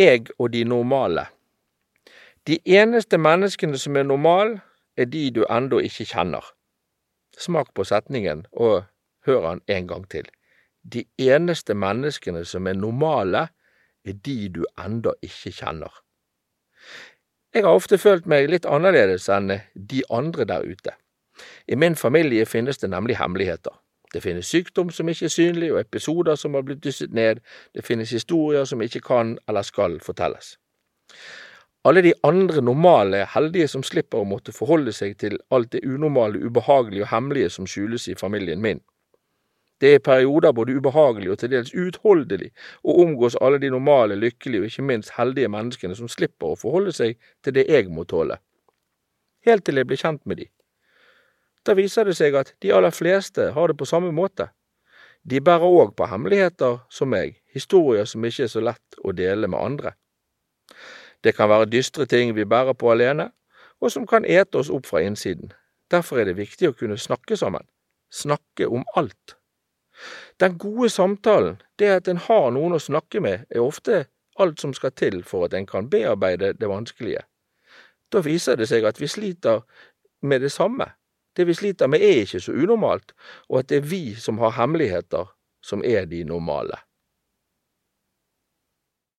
Jeg og de normale. De eneste menneskene som er normale, er de du ennå ikke kjenner. Smak på setningen, og hør han en gang til. De eneste menneskene som er normale, er de du ennå ikke kjenner. Jeg har ofte følt meg litt annerledes enn de andre der ute. I min familie finnes det nemlig hemmeligheter. Det finnes sykdom som ikke er synlig, og episoder som har blitt dysset ned, det finnes historier som ikke kan eller skal fortelles. Alle de andre normale heldige som slipper å måtte forholde seg til alt det unormale, ubehagelige og hemmelige som skjules i familien min. Det er perioder både ubehagelig og til dels uutholdelig å omgås alle de normale, lykkelige og ikke minst heldige menneskene som slipper å forholde seg til det jeg må tåle. Helt til jeg blir kjent med de. Da viser det seg at de aller fleste har det på samme måte. De bærer òg på hemmeligheter som meg, historier som ikke er så lett å dele med andre. Det kan være dystre ting vi bærer på alene, og som kan ete oss opp fra innsiden. Derfor er det viktig å kunne snakke sammen. Snakke om alt. Den gode samtalen, det at en har noen å snakke med, er ofte alt som skal til for at en kan bearbeide det vanskelige. Da viser det seg at vi sliter med det samme. Det vi sliter med er ikke så unormalt, og at det er vi som har hemmeligheter, som er de normale.